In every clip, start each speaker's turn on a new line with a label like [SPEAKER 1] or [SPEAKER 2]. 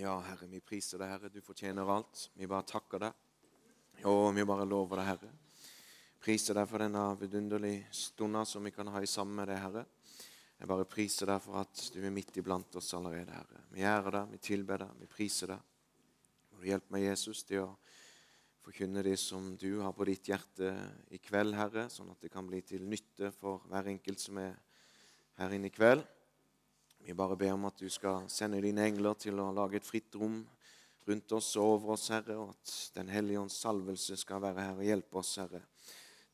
[SPEAKER 1] Ja, Herre, vi priser deg, Herre. Du fortjener alt. Vi bare takker deg. Og vi bare lover deg, Herre. Priser deg for denne vidunderlige stunden som vi kan ha i sammen med deg, Herre. Jeg bare priser deg for at du er midt iblant oss allerede, Herre. Vi ærer deg, vi tilber deg, vi priser deg. Må du hjelpe meg, Jesus, til å forkynne det som du har på ditt hjerte i kveld, Herre, sånn at det kan bli til nytte for hver enkelt som er her inne i kveld. Vi bare ber om at du skal sende dine engler til å lage et fritt rom rundt oss og over oss, Herre, og at Den hellige ånds salvelse skal være her og hjelpe oss, Herre,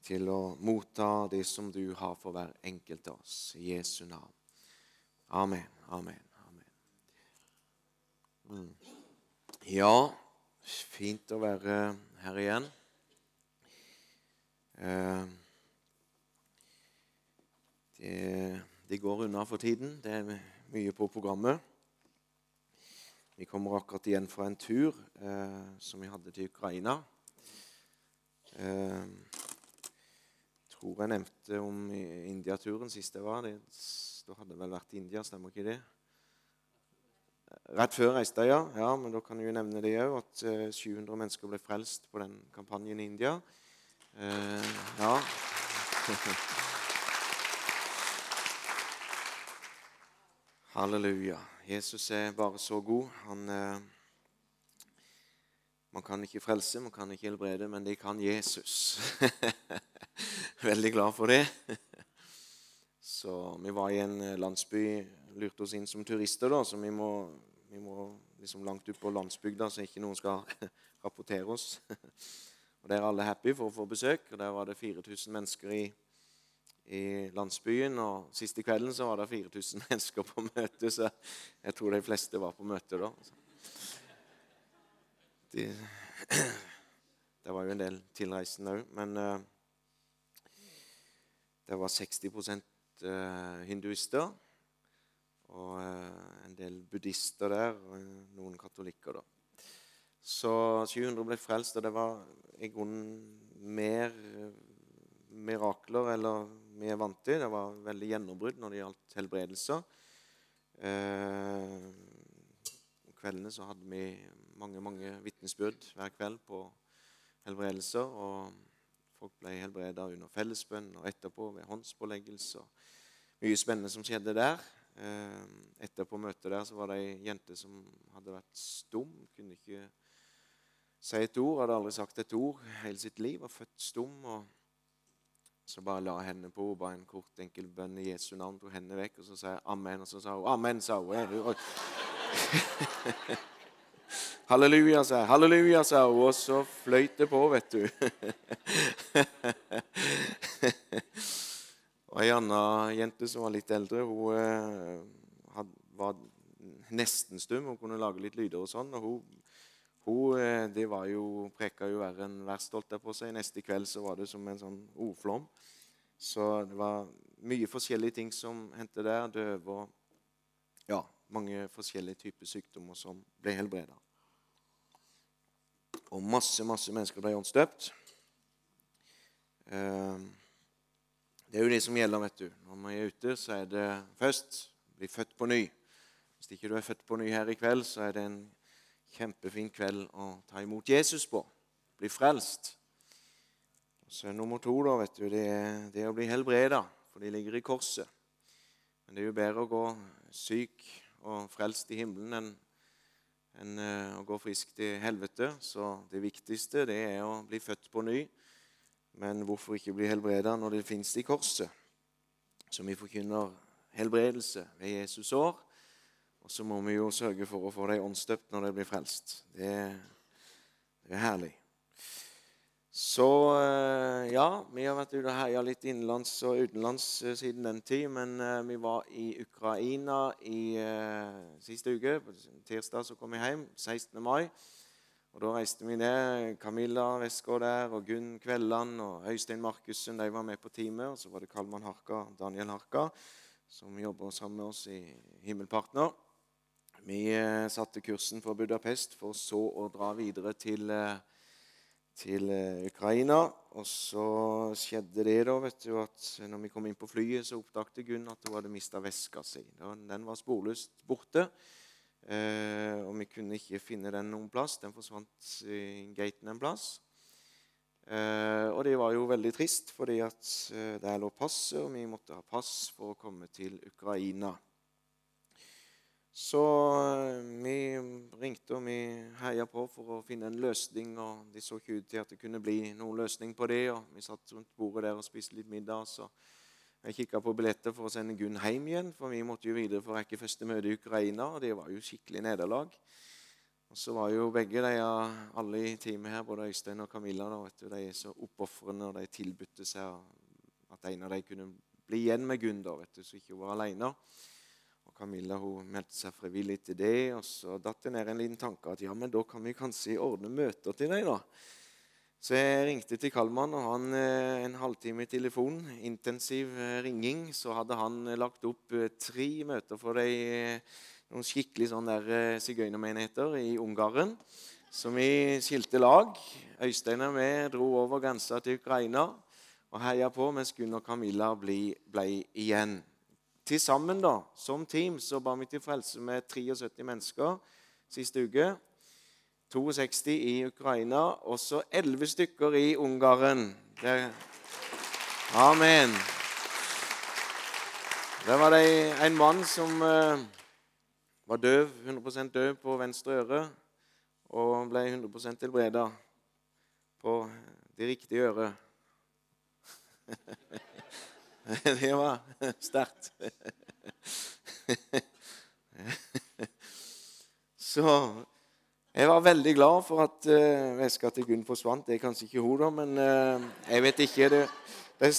[SPEAKER 1] til å motta det som du har for hver enkelt av oss. I Jesu navn. Amen. Amen. Amen. Mm. Ja, fint å være her igjen. Eh, det, det går unna for tiden. Det er mye på programmet. Vi kommer akkurat igjen fra en tur eh, som vi hadde til Ukraina. Eh, tror jeg nevnte om India-turen sist jeg var. Det, da hadde jeg vel vært i India, stemmer ikke det? Rett før reiste jeg, ja. ja. Men da kan jeg jo nevne det òg, at eh, 700 mennesker ble frelst på den kampanjen i India. Eh, ja. Halleluja. Jesus er bare så god. Han, eh, man kan ikke frelse, man kan ikke helbrede, men det kan Jesus. Veldig glad for det. Så Vi var i en eh, landsby, lurte oss inn som turister, da, så vi må, vi må liksom langt ut på landsbygda, så ikke noen skal rapportere oss. Og Der er alle happy for å få besøk. og Der var det 4000 mennesker i i landsbyen. Og siste kvelden så var det 4000 mennesker på møte, så jeg tror de fleste var på møte da. De, det var jo en del tilreisende òg, men uh, det var 60 uh, hinduister. Og uh, en del buddhister der, og noen katolikker, da. Så 700 ble frelst, og det var i grunnen mer mirakler eller vi er vant til. Det var veldig gjennombrudd når det gjaldt helbredelser. Eh, kveldene så hadde vi mange mange vitnesbyrd hver kveld på helbredelser. og Folk ble helbreda under fellesbønn og etterpå ved håndspåleggelse. Mye spennende som skjedde der. Eh, etterpå møtet der så var det ei jente som hadde vært stum. Kunne ikke si et ord, hadde aldri sagt et ord hele sitt liv. Var født stum. og så bare la henne på henne, ba en kort, enkel bønn i Jesu navn, tok henne vekk, og så sa jeg amen. Og så sa hun amen, sa hun. Halleluja, sa jeg. Halleluja, sa hun. Og så fløyt det på, vet du. og ei anna jente som var litt eldre, hun eh, var nesten stum. Hun kunne lage litt lyder og sånn. og hun hun eh, det var jo, preka jo verre enn verst, holdt jeg på seg. Neste kveld så var det som en sånn ordflom. Så det var mye forskjellige ting som hendte der. Døve og ja, mange forskjellige typer sykdommer som ble helbreda. Og masse, masse mennesker ble åndsdøpt. Eh, det er jo det som gjelder, vet du. Når man er ute, så er det først bli født på ny. Hvis ikke du er født på ny her i kveld, så er det en kjempefin kveld å ta imot Jesus på. Bli frelst. Så nummer to da, vet du, det er det å bli helbreda, for de ligger i korset. Men det er jo bedre å gå syk og frelst i himmelen enn enn eh, å gå frisk til helvete. Så det viktigste det er å bli født på ny. Men hvorfor ikke bli helbreda når det fins i korset? Så vi forkynner helbredelse ved Jesus år. Og så må vi jo sørge for å få dem åndsdøpt når de blir frelst. Det, det er herlig. Så eh, ja, vi har vært ute og herja litt innenlands og utenlands eh, siden den tid. Men uh, vi var i Ukraina i siste uke. På tirsdag så kom vi hjem. 16. mai. Og Da reiste vi ned. Camilla Westgård der, og Gunn Kvelland og Øystein Markussen de var med på teamet. Og så var det Kalman Harka, Daniel Harka, som jobber sammen med oss i Himmelpartner. Vi eh, satte kursen for Budapest for så å dra videre til, eh, til eh, Ukraina. Og så skjedde det da, vet du, at når vi kom inn på flyet, så oppdaget Gunn at hun hadde mista veska si. Den var sporløst borte. og vi kunne ikke finne den noen plass. Den forsvant i gaten en plass. Og det var jo veldig trist, fordi at der lå passet, og vi måtte ha pass for å komme til Ukraina. Så eh, vi ringte og vi heia på for å finne en løsning. og De så ikke ut til at det kunne bli noen løsning på det. og Vi satt rundt bordet der og spiste litt middag. så Jeg kikka på billetter for å sende Gunn hjem igjen, for vi måtte jo videre for å rekke første møte i Ukraina. og Det var jo skikkelig nederlag. Og så var jo begge de, alle i teamet her, både Øystein og Camilla, da, vet du, de er så oppofrende, og de tilbudte seg at en av dem kunne bli igjen med Gunn, da, vet du, så ikke hun var alene. Camilla hun meldte seg frivillig til det, og så datt det ned en liten tanke at ja, men da kan vi kanskje ordne møter til deg, da. Så jeg ringte til Kalman, og han eh, en halvtime i telefon, intensiv eh, ringing, så hadde han lagt opp eh, tre møter for de noen skikkelig sånn der eh, sigøynermenigheter i Ungarn. Så vi skilte lag. Øystein og vi dro over grensa til Ukraina og heia på, mens Gunn og Camilla ble, ble igjen. Til sammen, da, som team, så ba vi til frelse med 73 mennesker siste uke. 62 i Ukraina, og så 11 stykker i Ungarn. Det, amen. Der var det en mann som uh, var døv, 100% døv på venstre øre og ble 100% helbreda på det riktige øret. Det var sterkt. Så jeg var veldig glad for at uh, veska til Gunn forsvant. Det er kanskje ikke hun, da, men uh, jeg vet ikke det,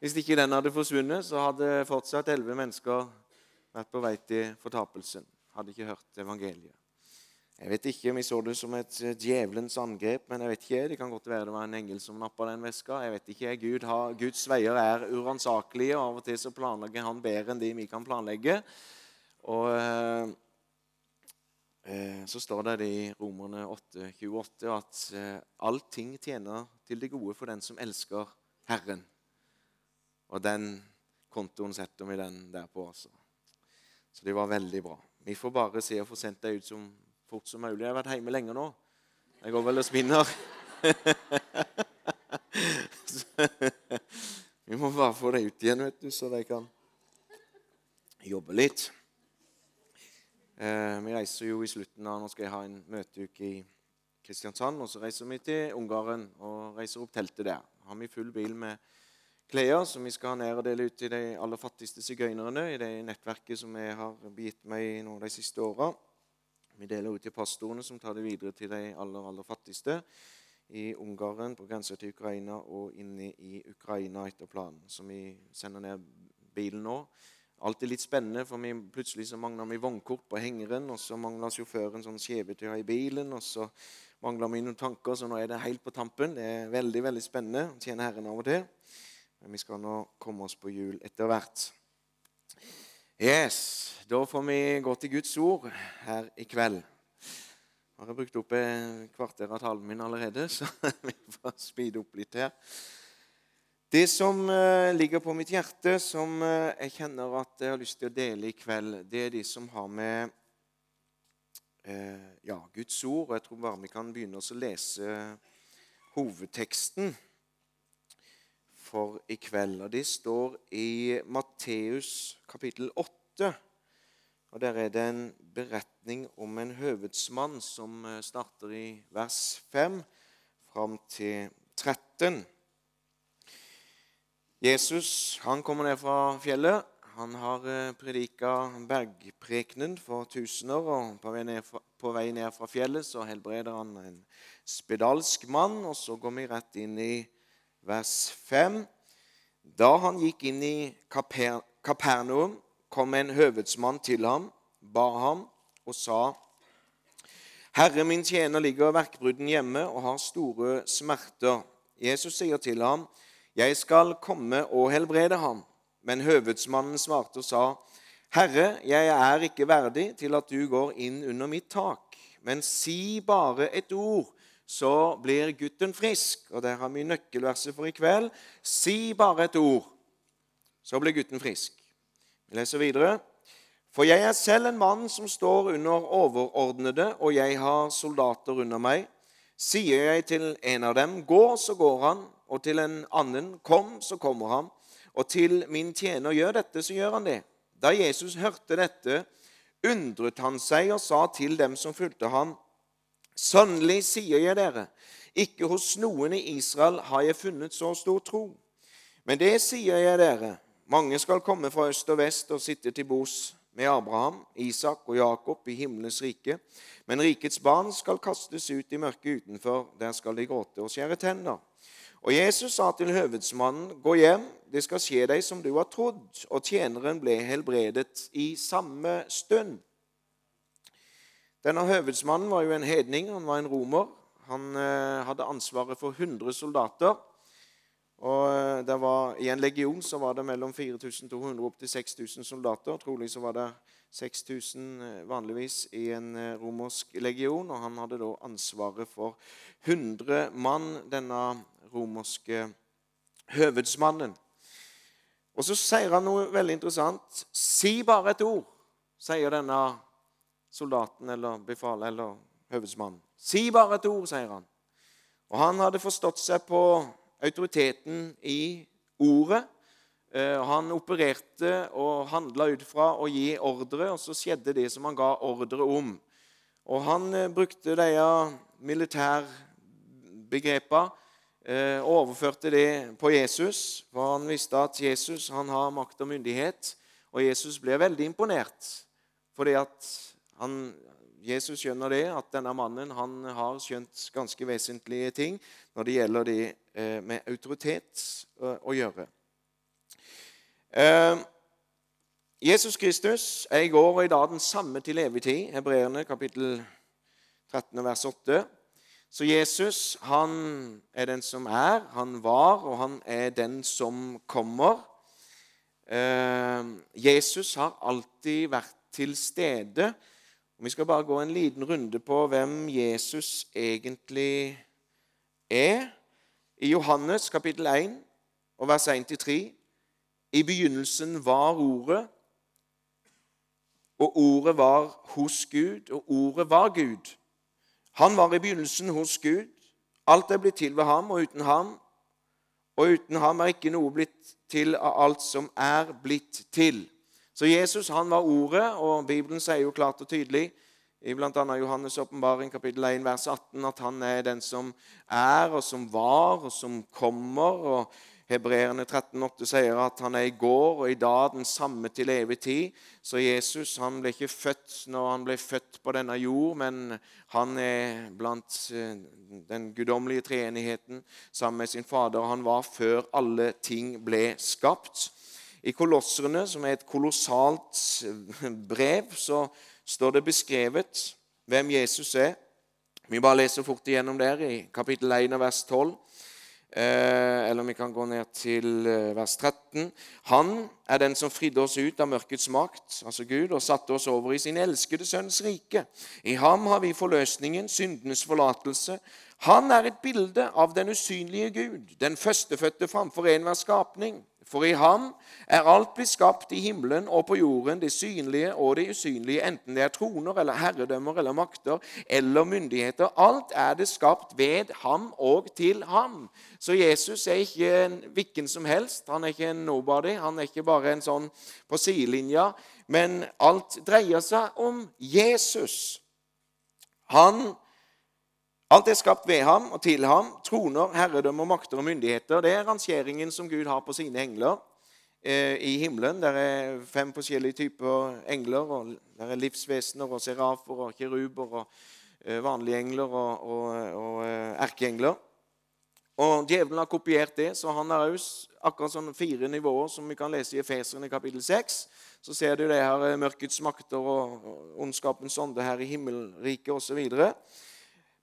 [SPEAKER 1] Hvis ikke den hadde forsvunnet, så hadde fortsatt elleve mennesker vært på vei til fortapelsen. Hadde ikke hørt evangeliet. Jeg vet ikke om jeg så det som et eh, djevelens angrep, men jeg vet ikke. Det kan godt være det var en engel som nappa den veska. Jeg vet ikke. Gud har, Guds veier er uransakelige, og av og til så planlegger han bedre enn de vi kan planlegge. Og eh, eh så står det i Romerne 8, 28 at eh, allting tjener til det gode for den som elsker Herren. Og den kontoen setter vi den der på, altså. Så det var veldig bra. Vi får bare se å få sendt deg ut så fort som mulig. Jeg har vært hjemme lenge nå. Jeg går vel og spinner. vi må bare få det ut igjen, vet du, så de kan jobbe litt. Eh, vi reiser jo i slutten av Nå skal jeg ha en møteuke i Kristiansand. Og så reiser vi til Ungarn og reiser opp teltet der. Har vi full bil med klær som vi skal ha ned og dele ut til de aller fattigste sigøynerne i det nettverket som jeg har begitt meg i nå de siste åra. Vi deler ut til pastorene, som tar det videre til de aller, aller fattigste i Ungarn, på grensa til Ukraina og inne i Ukraina etter planen. Så vi sender ned bilen nå. Alt er litt spennende, for vi, plutselig så mangler vi vognkort på hengeren, og så mangler sjåføren sånn kjevetøy i bilen, og så mangler vi noen tanker, så nå er det helt på tampen. Det er veldig veldig spennende å tjene Herren av og til. Men vi skal nå komme oss på hjul etter hvert. Yes, Da får vi gå til Guds ord her i kveld. Jeg har brukt opp et kvarter av talen min allerede, så vi får speede opp litt her. Det som eh, ligger på mitt hjerte, som eh, jeg kjenner at jeg har lyst til å dele i kveld, det er de som har med eh, ja, Guds ord. og Jeg tror bare vi kan begynne å lese hovedteksten for i kveld. Og Det står i Matteus kapittel 8. Og Der er det en beretning om en høvedsmann som eh, starter i vers 5 fram til 13. Jesus han kommer ned fra fjellet. Han har eh, predika bergprekenen for tusener. og På vei, ned fra, vei ned fra fjellet så helbreder han en spedalsk mann. Og så går vi rett inn i vers 5. Da han gikk inn i Kaper Kapernaum, kom en høvedsmann til ham, ba ham og sa:" Herre, min tjener ligger verkbrudden hjemme og har store smerter. Jesus sier til ham, Jeg skal komme og helbrede ham. Men høvedsmannen svarte og sa, Herre, jeg er ikke verdig til at du går inn under mitt tak, men si bare et ord, så blir gutten frisk. Og der har vi nøkkelverset for i kveld. Si bare et ord, så blir gutten frisk. Vi leser videre. For jeg er selv en mann som står under overordnede, og jeg har soldater under meg. Sier jeg til en av dem, gå, så går han, og til en annen, kom, så kommer han, og til min tjener, gjør dette, så gjør han det. Da Jesus hørte dette, undret han seg og sa til dem som fulgte ham, Sannelig sier jeg dere, ikke hos noen i Israel har jeg funnet så stor tro. Men det sier jeg dere, mange skal komme fra øst og vest og sitte til bords med Abraham, Isak og Jakob i himmelens rike. Men rikets barn skal kastes ut i mørket utenfor. Der skal de gråte og skjære tenner. Og Jesus sa til høvedsmannen, 'Gå hjem, det skal skje deg som du har trodd.' Og tjeneren ble helbredet i samme stund. Denne høvedsmannen var jo en hedning, han var en romer. Han eh, hadde ansvaret for 100 soldater. Og eh, det var, I en legion så var det mellom 4200 opp til 6000 soldater. Trolig så var det 6000 eh, vanligvis i en romersk legion. Og han hadde da ansvaret for 100 mann, denne romerske høvedsmannen. Og så sier han noe veldig interessant. Si bare et ord, sier denne soldaten eller befalet eller høvedsmannen. Si bare et ord, sier han. Og han hadde forstått seg på autoriteten i ordet. Eh, han opererte og handla ut fra å gi ordre, og så skjedde det som han ga ordre om. Og han eh, brukte de militærbegrepene eh, og overførte det på Jesus. For han visste at Jesus han har makt og myndighet, og Jesus ble veldig imponert. Fordi han, Jesus skjønner det, at denne mannen han har skjønt ganske vesentlige ting når det gjelder det eh, med autoritet eh, å gjøre. Eh, Jesus Kristus er i går og i dag den samme til evig tid. Hebreerne kapittel 13 vers 8. Så Jesus han er den som er, han var, og han er den som kommer. Jesus har alltid vært til stede og Vi skal bare gå en liten runde på hvem Jesus egentlig er. I Johannes kapittel 1 og vers 1-3 I begynnelsen var Ordet, og Ordet var hos Gud, og Ordet var Gud. Han var i begynnelsen hos Gud. Alt er blitt til ved ham, og uten ham og uten ham er ikke noe blitt til av alt som er blitt til. Så Jesus han var Ordet, og Bibelen sier jo klart og tydelig i bl.a. Johannes' åpenbaring kapittel 1 vers 18 at han er den som er, og som var, og som kommer. og Hebreerne 13,8 sier at han er i går og i dag den samme til evig tid. Så Jesus han ble ikke født når han ble født på denne jord, men han er blant eh, den guddommelige treenigheten sammen med sin Fader. Han var før alle ting ble skapt. I Kolosserne, som er et kolossalt brev, så står det beskrevet hvem Jesus er. Vi bare leser fort igjennom der i kapittel 1 og vers 12. Eh, eller vi kan gå ned til eh, vers 13. Han er den som fridde oss ut av mørkets makt, altså Gud, og satte oss over i sin elskede sønns rike. I ham har vi forløsningen, syndenes forlatelse. Han er et bilde av den usynlige Gud, den førstefødte framfor enhver skapning. For i ham er alt blitt skapt i himmelen og på jorden, det synlige og det usynlige, enten det er troner eller herredømmer eller makter eller myndigheter. Alt er det skapt ved ham og til ham. Så Jesus er ikke en hvilken som helst. Han er ikke en nobody. Han er ikke bare en sånn på sidelinja. Men alt dreier seg om Jesus. Han Alt er skapt ved ham og til ham. Troner, herredømmer, makter og myndigheter. Det er rangeringen som Gud har på sine engler eh, i himmelen. Det er fem forskjellige typer engler. og Det er livsvesener og serafer og kiruber og eh, vanlige engler og, og, og eh, erkeengler. Og Djevelen har kopiert det, så han har akkurat sånn fire nivåer som vi kan lese i Efeseren i kapittel 6. Så ser du det her mørkets makter og ondskapens ånde her i himmelriket osv.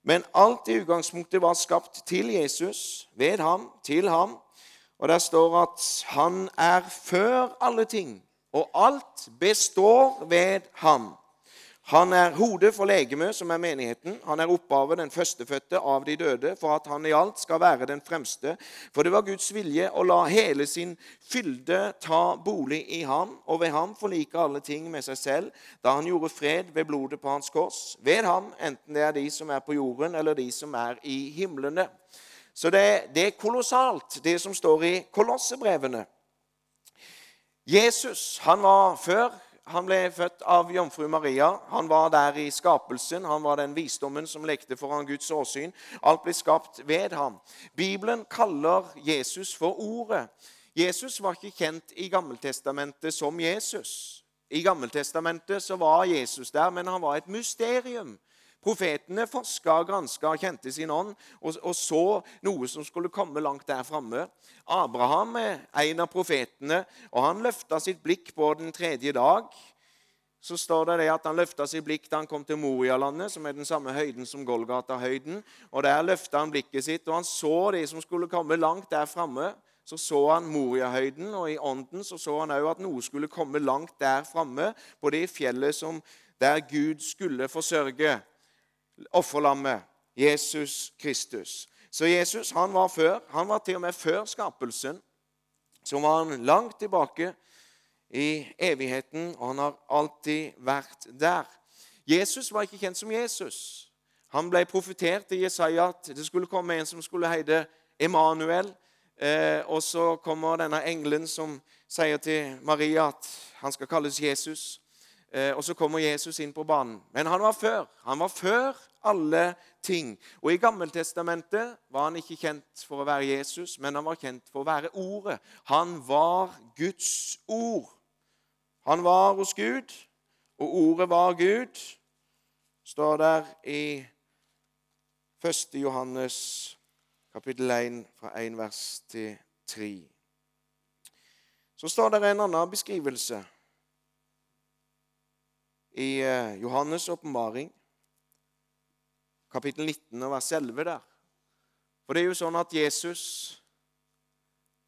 [SPEAKER 1] Men alt i utgangspunktet var skapt til Jesus, ved ham, til ham. Og der står at han er før alle ting, og alt består ved ham. Han er hodet for legemet, som er menigheten. Han er opphavet, den førstefødte av de døde, for at han i alt skal være den fremste. For det var Guds vilje å la hele sin fylde ta bolig i ham, og ved ham forlike alle ting med seg selv, da han gjorde fred ved blodet på hans kors. Ved ham, enten det er de som er på jorden, eller de som er i himlene. Så det, det er kolossalt, det som står i kolossebrevene. Jesus han var før han ble født av jomfru Maria. Han var der i skapelsen. Han var den visdommen som lekte foran Guds åsyn. Alt ble skapt ved ham. Bibelen kaller Jesus for Ordet. Jesus var ikke kjent i Gammeltestamentet som Jesus. I Gammeltestamentet så var Jesus der, men han var et mysterium. Profetene forska granska kjente sin ånd og, og, så noe som skulle komme langt der framme. Abraham er en av profetene, og han løfta sitt blikk på den tredje dag. Så står det, det at Han løfta sitt blikk da han kom til Morialandet, som er den samme høyden som Golgata-høyden. Og Der løfta han blikket sitt, og han så de som skulle komme langt der framme. Så så han Moriahøyden, og i ånden så, så han òg at noe skulle komme langt der framme, på det fjellet som, der Gud skulle forsørge offerlammet, Jesus Kristus. Så Jesus han var før. Han var til og med før skapelsen. Så var han langt tilbake i evigheten, og han har alltid vært der. Jesus var ikke kjent som Jesus. Han ble profetert i Jesaja at det skulle komme en som skulle heide Emanuel. Eh, og så kommer denne engelen som sier til Maria at han skal kalles Jesus. Eh, og så kommer Jesus inn på banen. Men han var før. Han var før alle ting. Og I Gammeltestamentet var han ikke kjent for å være Jesus, men han var kjent for å være Ordet. Han var Guds ord. Han var hos Gud, og Ordet var Gud. står der i 1. Johannes kapittel 1, fra 1 vers til 3. Så står det en annen beskrivelse i eh, Johannes' åpenbaring, kapittel 19 og vers 11 der. For det er jo sånn at Jesus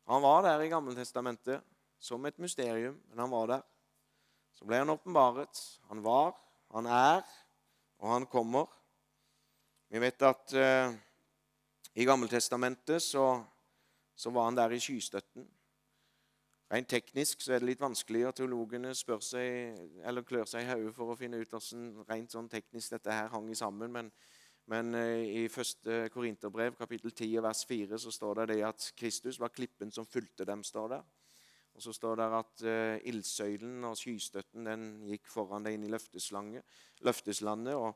[SPEAKER 1] han var der i Gammeltestamentet som et mysterium, men han var der. Så ble han åpenbaret. Han var, han er, og han kommer. Vi vet at uh, i Gammeltestamentet så, så var han der i skystøtten. Rent teknisk så er det litt vanskelig, og teologene spør seg, eller klør seg i hodet for å finne ut hvordan rent sånn teknisk dette her hang sammen. Men, men eh, i første Korinterbrev, kapittel 10, vers 4, så står det, det at Kristus var klippen som fulgte dem. står der. Og så står det at uh, ildsøylen og skystøtten den gikk foran deg inn i løfteslandet. og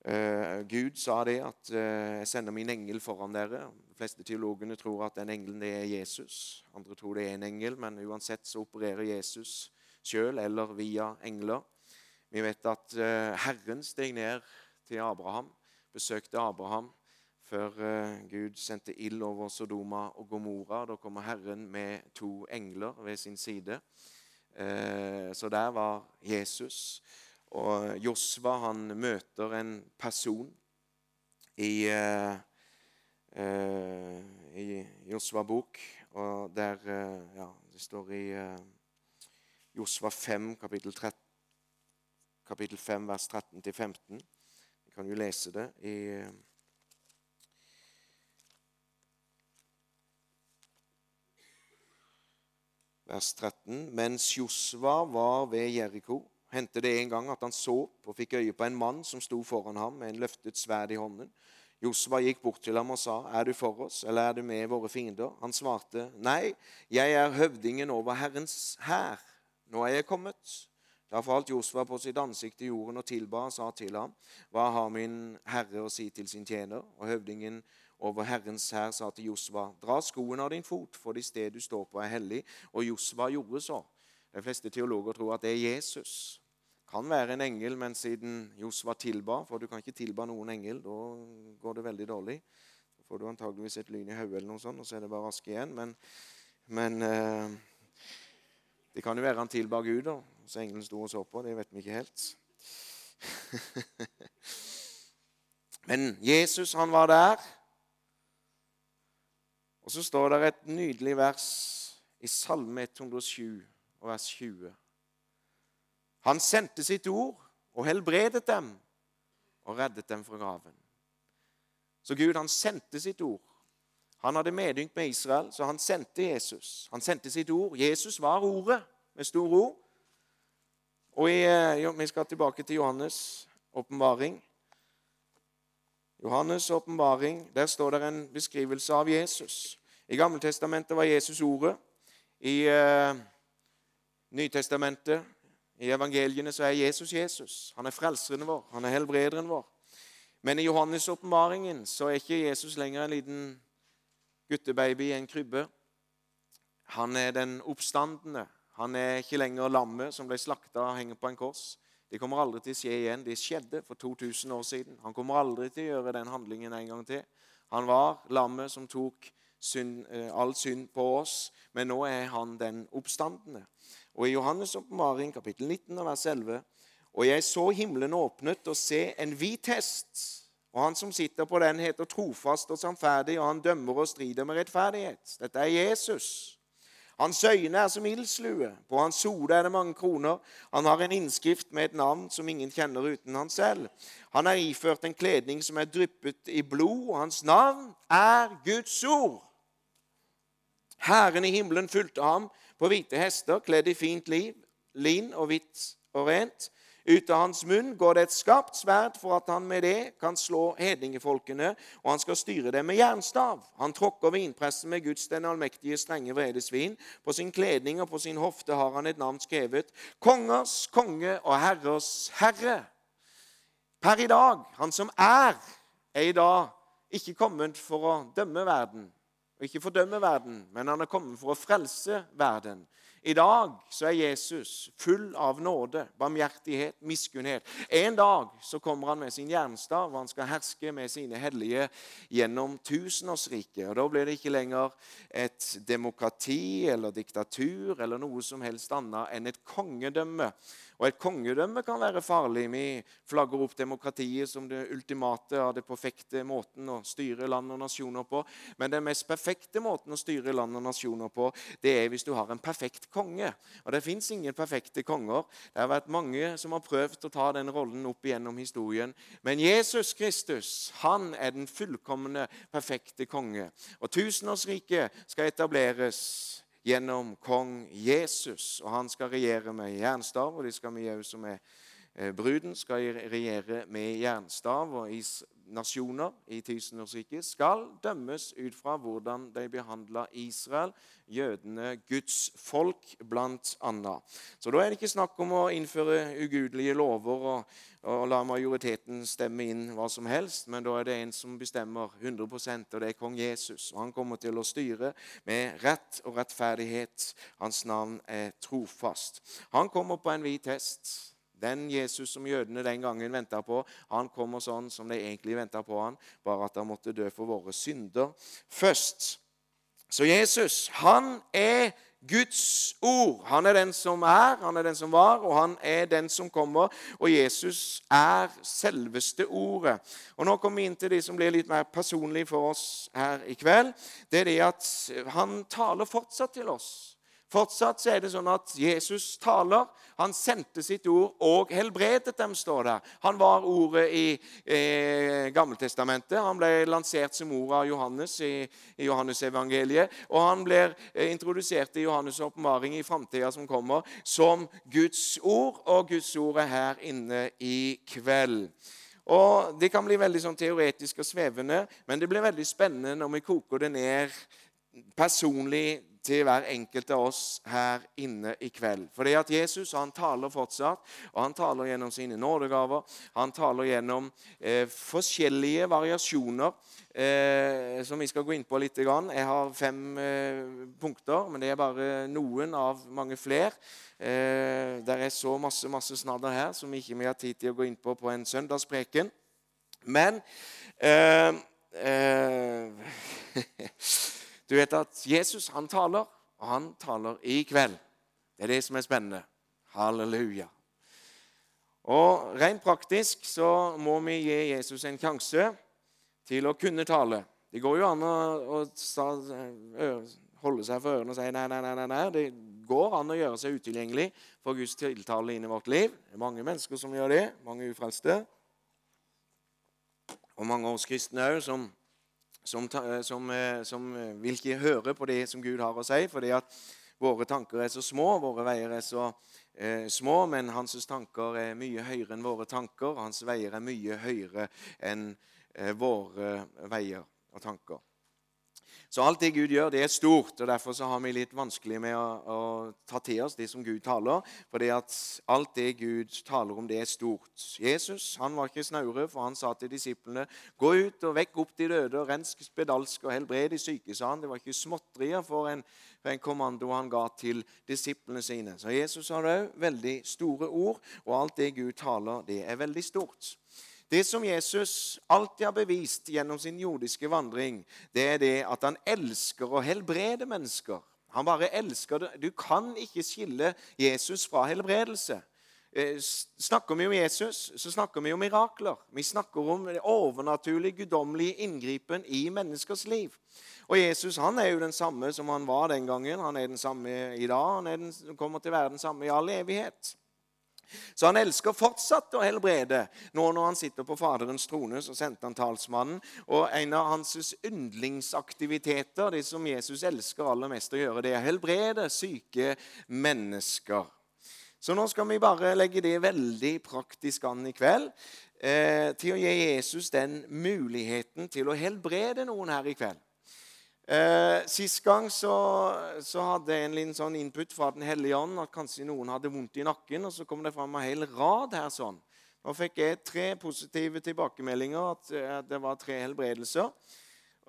[SPEAKER 1] Uh, Gud sa det at uh, 'jeg sender min engel foran dere'. De fleste teologene tror at den engelen det er Jesus. Andre tror det er en engel, men uansett så opererer Jesus sjøl eller via engler. Vi vet at uh, Herren steg ned til Abraham, besøkte Abraham før Gud sendte ild over Sodoma og Gomorra. Da kommer Herren med to engler ved sin side. så der var Jesus. Og Josva han møter en person i, uh, uh, i Josva bok, og der uh, ja, Det står i Josva 5, kapittel, 13, kapittel 5, vers 13-15. Vi kan jo lese det i vers 13. Mens Josva var ved Jeriko hendte det en gang at han så og fikk øye på en mann som sto foran ham med en løftet sverd i hånden. Josva gikk bort til ham og sa, 'Er du for oss, eller er du med våre fiender?' Han svarte, 'Nei, jeg er høvdingen over Herrens hær. Nå er jeg kommet.' Da falt Josva på sitt ansikt i jorden og tilba og sa til ham, 'Hva har min herre å si til sin tjener?' Og høvdingen over Herrens hær sa til Josva, 'Dra skoen av din fot, for det sted du står på, er hellig.' Og Josva gjorde så. De fleste teologer tror at det er Jesus. Kan være en engel, men siden Josva tilba For du kan ikke tilba noen engel. Da går det veldig dårlig. Da får du antageligvis et lyn i hodet, eller noe sånt, og så er det bare aske igjen. Men, men eh, det kan jo være han tilba Gud, da. Så engelen sto og så på. Det vet vi ikke helt. men Jesus, han var der. Og så står det et nydelig vers i Salme 107 vers 20. Han sendte sitt ord og helbredet dem og reddet dem fra graven. Så Gud han sendte sitt ord. Han hadde medynk med Israel, så han sendte Jesus. Han sendte sitt ord. Jesus var ordet, med stor ord. Og i, eh, jo, Vi skal tilbake til Johannes' åpenbaring. Johannes' åpenbaring, der står det en beskrivelse av Jesus. I Gammeltestamentet var Jesus ordet. I uh, Nytestamentet, i evangeliene, så er Jesus Jesus. Han er frelseren vår, han er helbrederen vår. Men i Johannes' åpenbaringen så er ikke Jesus lenger en liten guttebaby i en krybbe. Han er den oppstandende. Han er ikke lenger lammet som ble slakta og henger på en kors. Det kommer aldri til å skje igjen. Det skjedde for 2000 år siden. Han kommer aldri til å gjøre den handlingen en gang til. Han var lammet som tok synd, eh, all synd på oss, men nå er han den oppstandende. Og I Johannes' oppmaring, kapittel 19, vers 11, og jeg så himmelen åpnet og se en hvit hest. Og han som sitter på den, heter trofast og sannferdig, og han dømmer og strider med rettferdighet. Dette er Jesus. Hans øyne er som ildslue. På hans hode er det mange kroner. Han har en innskrift med et navn som ingen kjenner uten han selv. Han er iført en kledning som er dryppet i blod, og hans navn er Guds ord. Herren i himmelen fulgte ham på hvite hester, kledd i fint liv, lin og hvitt og rent. Ut av hans munn går det et skarpt sverd for at han med det kan slå hedningefolkene, og han skal styre dem med jernstav. Han tråkker vinpressen med Guds den allmektige strenge vredesvin. På sin kledning og på sin hofte har han et navn skrevet. Kongers konge og herrers herre. Per i dag, han som er, er i dag ikke kommet for å dømme verden og ikke fordømme verden, men han er kommet for å frelse verden. I dag så er Jesus full av nåde, barmhjertighet, miskunnhet. En dag så kommer han med sin jernstav, og han skal herske med sine hellige gjennom tusenårsriket. Da blir det ikke lenger et demokrati eller diktatur eller noe som helst annet enn et kongedømme. Og et kongedømme kan være farlig. Vi flagger opp demokratiet som det ultimate av det perfekte måten å styre land og nasjoner på. Men den mest perfekte måten å styre land og nasjoner på, det er hvis du har en perfekt konge. Og det fins ingen perfekte konger. Det har vært mange som har prøvd å ta den rollen opp igjennom historien. Men Jesus Kristus, han er den fullkomne, perfekte konge. Og tusenårsriket skal etableres gjennom kong Jesus. Og han skal regjere med jernstav, og de skal vi òg som er bruden, skal regjere med jernstav. Og nasjoner i tusenårsriket skal dømmes ut fra hvordan de behandla Israel, jødene, Guds folk, blant annet. Så da er det ikke snakk om å innføre ugudelige lover og, og la majoriteten stemme inn hva som helst, men da er det en som bestemmer 100% og det er kong Jesus. Og Han kommer til å styre med rett og rettferdighet. Hans navn er trofast. Han kommer på en hvit hest. Den Jesus som jødene den gangen venta på, han kommer sånn som de egentlig venta på han, bare at han måtte dø for våre synder først. Så Jesus, han er Guds ord. Han er den som er, han er den som var, og han er den som kommer. Og Jesus er selveste ordet. Og Nå kommer vi inn til de som blir litt mer personlige for oss her i kveld. Det er det at han taler fortsatt til oss. Fortsatt så er det sånn at Jesus taler. Han sendte sitt ord og helbredet dem, står det. Han var ordet i eh, Gammeltestamentet. Han ble lansert som ord av Johannes i, i Johannesevangeliet. Og han blir eh, introdusert i Johannes' oppmaring i framtida som kommer, som Guds ord. Og Guds ord er her inne i kveld. Og Det kan bli veldig sånn teoretisk og svevende, men det blir veldig spennende når vi koker det ned personlig til hver enkelt av oss her inne i kveld. Fordi at Jesus han taler fortsatt, og han taler gjennom sine nådegaver. Han taler gjennom eh, forskjellige variasjoner eh, som vi skal gå inn på litt. Jeg har fem eh, punkter, men det er bare noen av mange flere. Eh, det er så masse masse snadder her som ikke vi har tid til å gå inn på på en søndagspreken. Men eh, eh, Du vet at Jesus han taler, og han taler i kveld. Det er det som er spennende. Halleluja. Og Rent praktisk så må vi gi Jesus en sjanse til å kunne tale. Det går jo an å, å holde seg for ørene og si nei, nei, nei. nei, Det går an å gjøre seg utilgjengelig for Guds tiltale inn i vårt liv. Det er mange mennesker som gjør det. Mange ufrelste. Og mange av oss kristne òg som, som, som, eh, som, vil ikke høre på det som Gud har å si, fordi at våre tanker er så små, våre veier er så eh, små, men hans tanker er mye høyere enn våre tanker. Hans veier er mye høyere enn eh, våre veier og tanker. Så alt det Gud gjør, det er stort. og Derfor så har vi litt vanskelig med å, å ta til oss det som Gud taler. For alt det Gud taler om, det er stort. Jesus han var ikke snaure, for han sa til disiplene Gå ut og vekk opp de døde, og rensk spedalsk og helbred de syke, sa han. Det var ikke småtterier for en, for en kommando han ga til disiplene sine. Så Jesus har òg veldig store ord, og alt det Gud taler, det er veldig stort. Det som Jesus alltid har bevist gjennom sin jordiske vandring, det er det at han elsker å helbrede mennesker. Han bare elsker det. Du kan ikke skille Jesus fra helbredelse. Eh, snakker vi om Jesus, så snakker vi om mirakler. Vi snakker om overnaturlig, guddommelig inngripen i menneskers liv. Og Jesus han er jo den samme som han var den gangen. Han er den samme i dag. Han den, kommer til å være den samme i all evighet. Så han elsker fortsatt å helbrede. Nå når han sitter på Faderens trone, så sendte han talsmannen. Og en av hans yndlingsaktiviteter, det som Jesus elsker aller mest å gjøre, det er å helbrede syke mennesker. Så nå skal vi bare legge det veldig praktisk an i kveld. Eh, til å gi Jesus den muligheten til å helbrede noen her i kveld. Eh, Sist gang så, så, hadde jeg en liten sånn input fra Den hellige ånd at kanskje noen hadde vondt i nakken. Og så kom det fram en hel rad her sånn. Nå fikk jeg tre positive tilbakemeldinger, at, at det var tre helbredelser.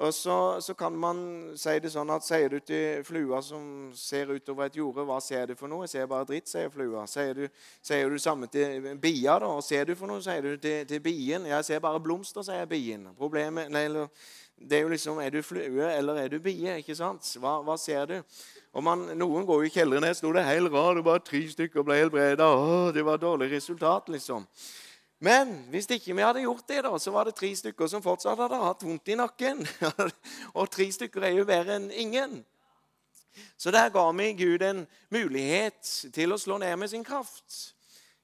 [SPEAKER 1] Og så, så, kan man si det sånn at sier du til flua som ser utover et jorde, hva ser du for noe? Jeg ser bare dritt, sier flua. Sier du, sier du samme til bia, da? Hva ser du for noe? Sier du til, til bien? Jeg ser bare blomster, sier bien. Problemet, nei, eller det er jo liksom Er du flue, eller er du bie? ikke sant? Hva, hva ser du? Og man, Noen går i kjelleren. Her sto det helt rart, og bare tre stykker ble helbreda. Det var dårlig resultat, liksom. Men hvis ikke vi hadde gjort det, da, så var det tre stykker som fortsatt hadde hatt vondt i nakken. og tre stykker er jo bedre enn ingen. Så der ga vi Gud en mulighet til å slå ned med sin kraft.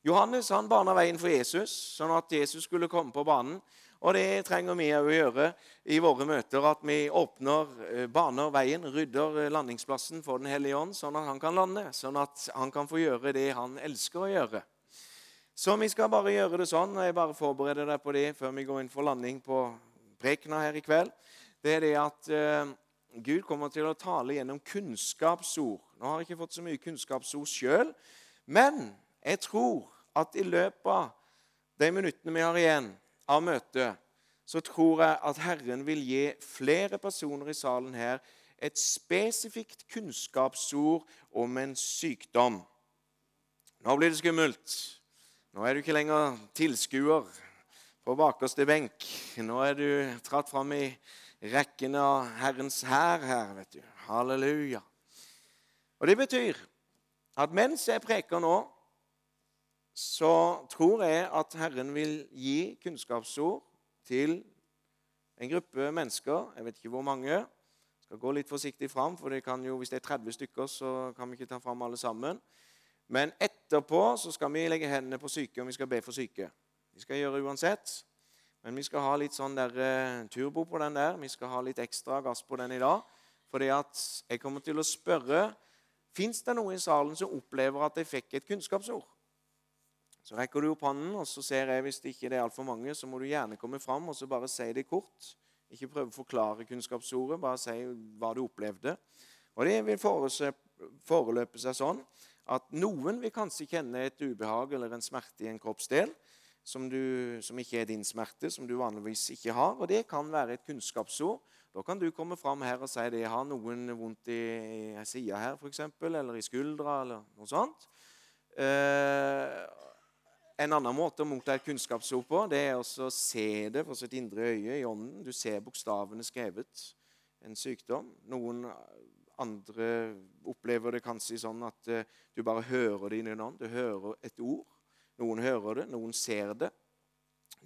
[SPEAKER 1] Johannes han bana veien for Jesus, sånn at Jesus skulle komme på banen. Og det trenger vi å gjøre i våre møter, at vi åpner, eh, baner veien, rydder eh, landingsplassen for Den hellige ånd, sånn at han kan lande, sånn at han kan få gjøre det han elsker å gjøre. Så vi skal bare gjøre det sånn, og jeg bare forbereder deg på det før vi går inn for landing på prekena her i kveld. Det er det at eh, Gud kommer til å tale gjennom kunnskapsord. Nå har jeg ikke fått så mye kunnskapsord sjøl, men jeg tror at i løpet av de minuttene vi har igjen, av møtet, så tror jeg at Herren vil gi flere personer i salen her et spesifikt kunnskapsord om en sykdom. Nå blir det skummelt. Nå er du ikke lenger tilskuer på bakerste benk. Nå er du tratt fram i rekken av Herrens hær her, vet du. Halleluja. Og Det betyr at mens jeg preker nå, så tror jeg at Herren vil gi kunnskapsord til en gruppe mennesker. Jeg vet ikke hvor mange. Jeg skal gå litt forsiktig fram, for det jo, hvis det er 30 stykker, så kan vi ikke ta fram alle sammen. Men etterpå så skal vi legge hendene på syke, og vi skal be for syke. Vi skal gjøre det uansett. Men vi skal ha litt sånn der, uh, turbo på den der. Vi skal ha litt ekstra gass på den i dag. Fordi jeg kommer til å spørre Fins det noen i salen som opplever at de fikk et kunnskapsord? Så rekker du opp hånden, og så ser jeg hvis det ikke er altfor mange, så må du gjerne komme fram og så bare si det kort. Ikke prøve å forklare kunnskapsordet, bare si hva du opplevde. Og Det vil foreløpe seg sånn at noen vil kanskje kjenne et ubehag eller en smerte i en kroppsdel som, du, som ikke er din smerte, som du vanligvis ikke har. Og det kan være et kunnskapsord. Da kan du komme fram her og si det. Jeg har noen vondt i, sida her, f.eks., eller i skuldra, eller noe sånt. Eh, en annen måte å motta et kunnskapsord på det er å se det fra sitt indre øye i ånden. Du ser bokstavene skrevet. En sykdom. Noen andre opplever det kanskje sånn at uh, du bare hører det i din ånd. Du hører et ord. Noen hører det, noen ser det.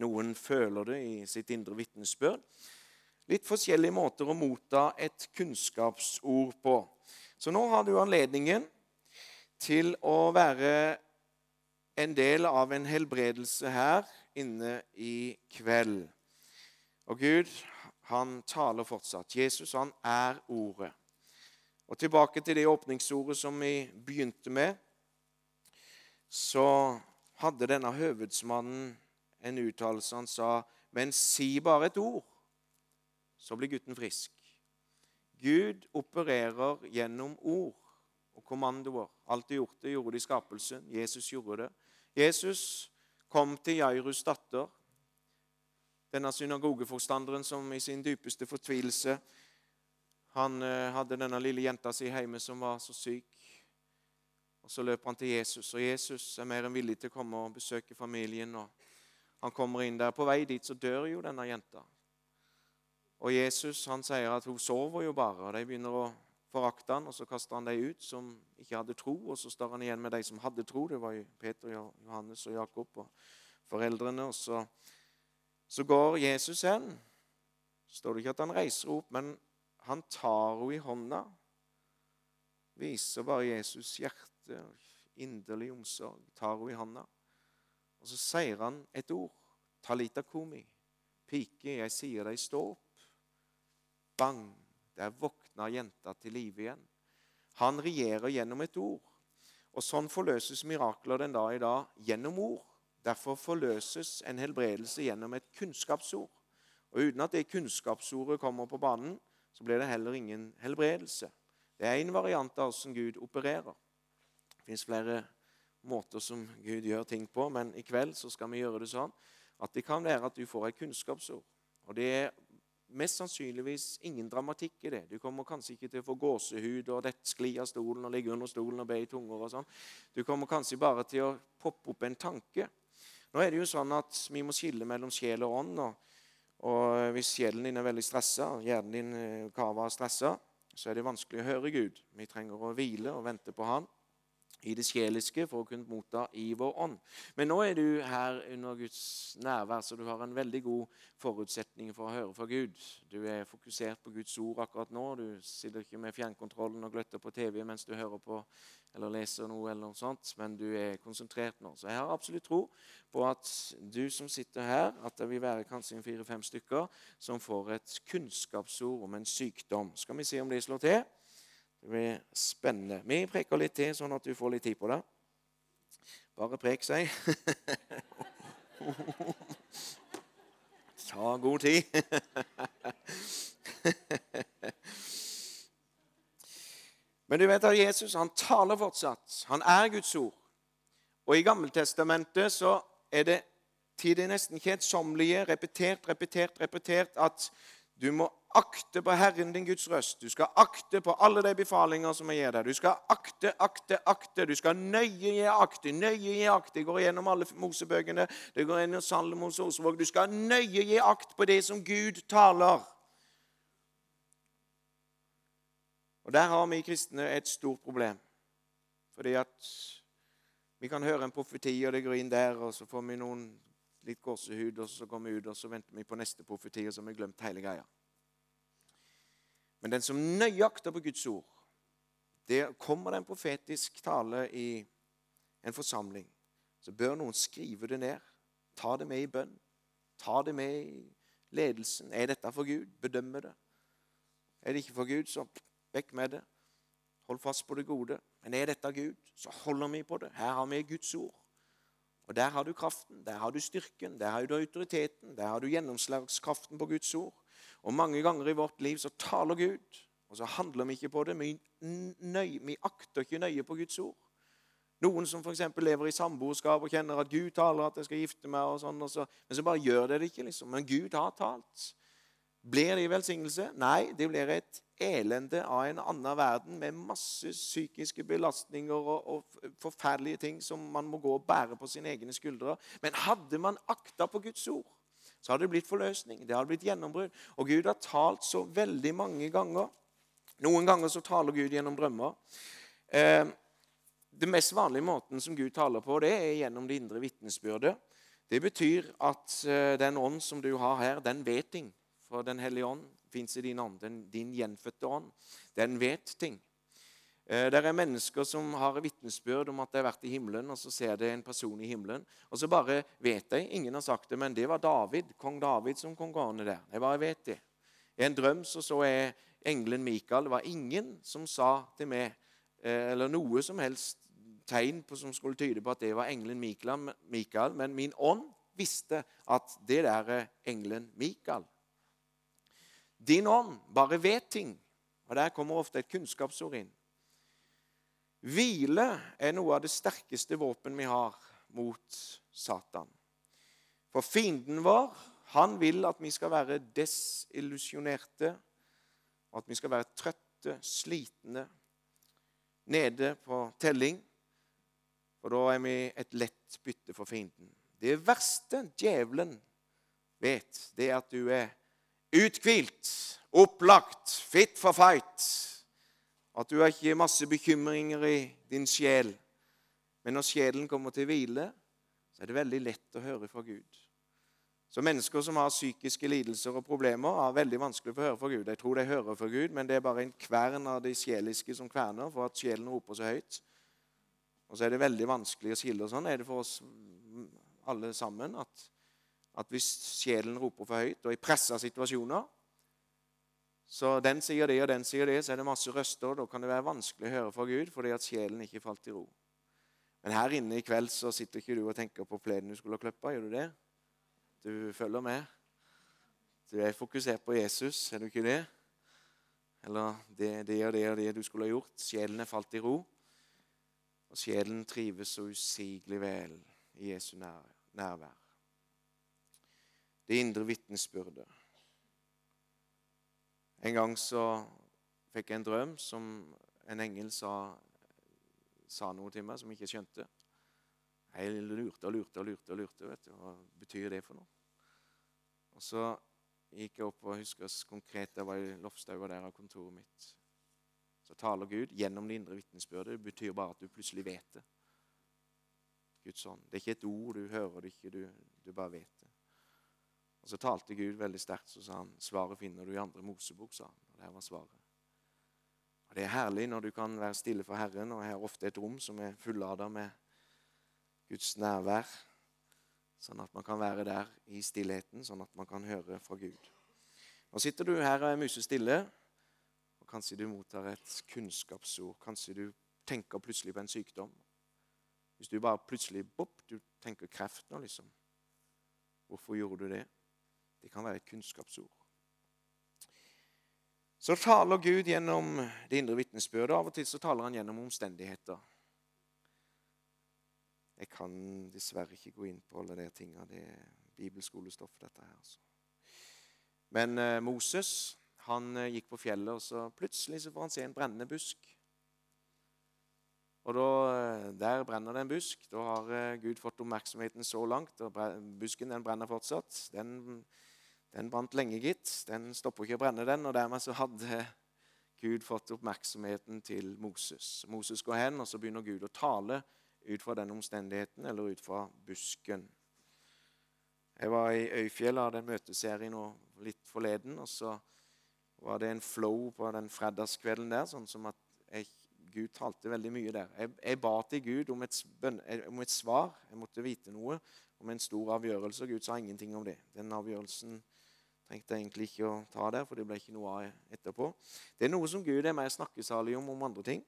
[SPEAKER 1] Noen føler det i sitt indre vitnesbyrd. Litt forskjellige måter å motta et kunnskapsord på. Så nå har du anledningen til å være en del av en helbredelse her inne i kveld. Og Gud, han taler fortsatt. Jesus, han er Ordet. Og tilbake til det åpningsordet som vi begynte med, så hadde denne høvedsmannen en uttalelse. Han sa, 'Men si bare et ord, så blir gutten frisk'. Gud opererer gjennom ord og kommandoer. Alt gjort det, gjorde det i skapelsen. Jesus gjorde det. Jesus kom til Jairus' datter, denne synagogeforstanderen som i sin dypeste fortvilelse han eh, hadde denne lille jenta si hjemme som var så syk. Og Så løper han til Jesus, og Jesus er mer enn villig til å komme og besøke familien. og Han kommer inn der. På vei dit så dør jo denne jenta. Og Jesus han sier at hun sover jo bare. og De begynner å forakte han, og så kasta han de ut som ikke hadde tro. Og så står han igjen med de som hadde tro. Det var jo Peter, Johannes og Jakob og foreldrene. Og så, så går Jesus hen. står det ikke at han reiser opp, men han tar henne i hånda. Viser bare Jesus hjerte inderlig omsorg. Tar henne i hånda. Og så sier han et ord. Talita komi. Pike, jeg sier deg, stå opp. Bang! Der våkna jenta til live igjen. Han regjerer gjennom et ord. Og Sånn forløses mirakler den dag i dag gjennom ord. Derfor forløses en helbredelse gjennom et kunnskapsord. Og Uten at det kunnskapsordet kommer på banen, så blir det heller ingen helbredelse. Det er en variant av hvordan Gud opererer. Det fins flere måter som Gud gjør ting på, men i kveld så skal vi gjøre det sånn at det kan være at du får et kunnskapsord. Og Det er mest sannsynligvis ingen dramatikk i det. Du kommer kanskje ikke til å få gåsehud og skli av stolen og ligge under stolen og be i tunger. og sånn. Du kommer kanskje bare til å poppe opp en tanke. Nå er det jo sånn at Vi må skille mellom sjel og ånd. og, og Hvis sjelen din er veldig stressa, hjernen din eh, kava er stressa, så er det vanskelig å høre Gud. Vi trenger å hvile og vente på Han i det sjeliske for å kunne motta i vår ånd. Men nå er du her under Guds nærvær, så du har en veldig god forutsetning for å høre fra Gud. Du er fokusert på Guds ord akkurat nå. Du sitter ikke med fjernkontrollen og gløtter på TV mens du hører på eller leser noe, eller noe sånt, men du er konsentrert nå. Så jeg har absolutt tro på at du som sitter her, at det vil være kanskje fire-fem stykker som får et kunnskapsord om en sykdom. Skal vi se om det slår til? Det blir spennende. Vi preker litt til, sånn at du får litt tid på det. Bare prek, si. Ta god tid. Men du vet at Jesus han taler fortsatt. Han er Guds ord. Og i Gammeltestamentet så er det til det nesten kjedsommelige repetert, repetert, repetert at du må akte på Herren din Guds røst. Du skal akte på alle de befalinger som jeg gir deg. Du skal akte, akte, akte. Du skal nøye gi akte, nøye gi akte. Det går gjennom alle Mosebøkene. Det går gjennom Salomos ordsvåg. Du skal nøye gi akt på det som Gud taler. Og Der har vi kristne et stort problem. Fordi at vi kan høre en profeti, og det går inn der, og så får vi noen litt gåsehud, og så går vi ut og så venter vi på neste profeti, og så har vi glemt hele greia. Men den som nøyakter på Guds ord det Kommer det en profetisk tale i en forsamling, så bør noen skrive det ned. Ta det med i bønn. Ta det med i ledelsen. Er dette for Gud? Bedømme det. Er det ikke for Gud, så vekk med det. Hold fast på det gode. Men er dette Gud, så holder vi på det. Her har vi Guds ord. Og Der har du kraften, der har du styrken, der har du autoriteten, der har du gjennomslagskraften på Guds ord. Og Mange ganger i vårt liv så taler Gud, og så handler vi ikke på det. Vi, nøy, vi akter ikke nøye på Guds ord. Noen som f.eks. lever i samboerskap og kjenner at Gud taler at jeg skal gifte meg, og sånn, og så, men så bare gjør det det ikke. liksom. Men Gud har talt. Blir det velsignelse? Nei, det blir et elende av en annen verden med masse psykiske belastninger og, og, forferdelige ting som man må gå og bære på sine egne skuldre. Men hadde man akta på Guds ord, så hadde det blitt forløsning. Det hadde blitt gjennombrudd. Og Gud har talt så veldig mange ganger. Noen ganger så taler Gud gjennom drømmer. Eh, det mest vanlige måten som Gud taler på, det er gjennom det indre vitnesbyrdet. Det betyr at eh, den ånd som du har her, den vet ting. For Den hellige ånd fins i din ånd, den, din gjenfødte ånd. Den vet ting. Eh, det er mennesker som har vitnesbyrd om at de har vært i himmelen, og så ser de en person i himmelen. Og så bare vet de Ingen har sagt det, men det var David, kong David som kom gående der. Jeg bare vet det. I en drøm så, så jeg engelen Mikael. Det var ingen som sa til meg eh, eller noe som helst tegn på, som skulle tyde på at det var engelen Mikael, men min ånd visste at det der er engelen Mikael. Din ånd bare vet ting, og der kommer ofte et kunnskapsord inn. Hvile er noe av det sterkeste våpen vi har mot Satan. For fienden vår, han vil at vi skal være desillusjonerte, at vi skal være trøtte, slitne, nede på telling. For da er vi et lett bytte for fienden. Det verste djevelen vet, det er at du er uthvilt, opplagt, fit for fight at du har ikke masse bekymringer i din sjel. Men når sjelen kommer til hvile, så er det veldig lett å høre fra Gud. Så mennesker som har psykiske lidelser og problemer, har veldig vanskelig for å høre fra Gud. Jeg tror de hører fra Gud, men det er bare en kvern av de sjeliske som kverner for at sjelen roper så høyt. Og så er det veldig vanskelig å skille. og Sånn er det for oss alle sammen. At, at hvis sjelen roper for høyt, og i pressa situasjoner, så den sier det, og den sier det, så er det masse røster. Da kan det være vanskelig å høre fra Gud fordi at sjelen ikke falt i ro. Men her inne i kveld så sitter ikke du og tenker på plenen du skulle ha kløppa. Gjør du det? Du følger med? Du er fokusert på Jesus, er du ikke det? Eller det, det og det og det du skulle ha gjort. Sjelen er falt i ro. Og sjelen trives så usigelig vel i Jesu nærvær. Det indre vitnesbyrdet. En gang så fikk jeg en drøm som en engel sa, sa noe til meg som jeg ikke skjønte. Jeg lurte og lurte og lurte. og lurte, vet du. Hva betyr det for noe? Og Så gikk jeg opp og husker konkret jeg var i loftstua der av kontoret mitt. Så taler Gud gjennom det indre vitnesbyrdet. Det betyr bare at du plutselig vet det. Guds ånd. Det er ikke et ord, du hører det ikke, du, du bare vet. Og Så talte Gud veldig sterkt, så sa han, 'Svaret finner du i andre Mosebok', sa han. Og det her var svaret. Og Det er herlig når du kan være stille for Herren, og her er ofte et rom som er fullada med Guds nærvær, sånn at man kan være der i stillheten, sånn at man kan høre fra Gud. Nå sitter du her og er musestille, og kanskje du mottar et kunnskapsord. Kanskje du tenker plutselig på en sykdom. Hvis du bare plutselig bopp, du tenker kreft nå, liksom. Hvorfor gjorde du det? Det kan være et kunnskapsord. Så taler Gud gjennom det indre vitnesbyrdet. Av og til så taler han gjennom omstendigheter. Jeg kan dessverre ikke gå inn på alle de tingene. Det er bibelskolestoff, dette her. Altså. Men eh, Moses han eh, gikk på fjellet, og så plutselig så får han se en brennende busk. Og da, eh, Der brenner det en busk. Da har Gud fått oppmerksomheten så langt. og Busken den brenner fortsatt. Den den brant lenge, gitt. Den stopper ikke å brenne, den. Og dermed så hadde Gud fått oppmerksomheten til Moses. Moses går hen, og så begynner Gud å tale ut fra den omstendigheten, eller ut fra busken. Jeg var i Øyfjell og hadde en møteserie nå litt forleden, og så var det en flow på den fredagskvelden der, sånn som at jeg, Gud talte veldig mye der. Jeg, jeg ba til Gud om et, om et, svar. Jeg måtte vite noe om en stor avgjørelse, og Gud sa ingenting om det. Den avgjørelsen Trengte egentlig ikke å ta der, for det ble ikke noe av etterpå. Det er noe som Gud er mer snakkesalig om om andre ting.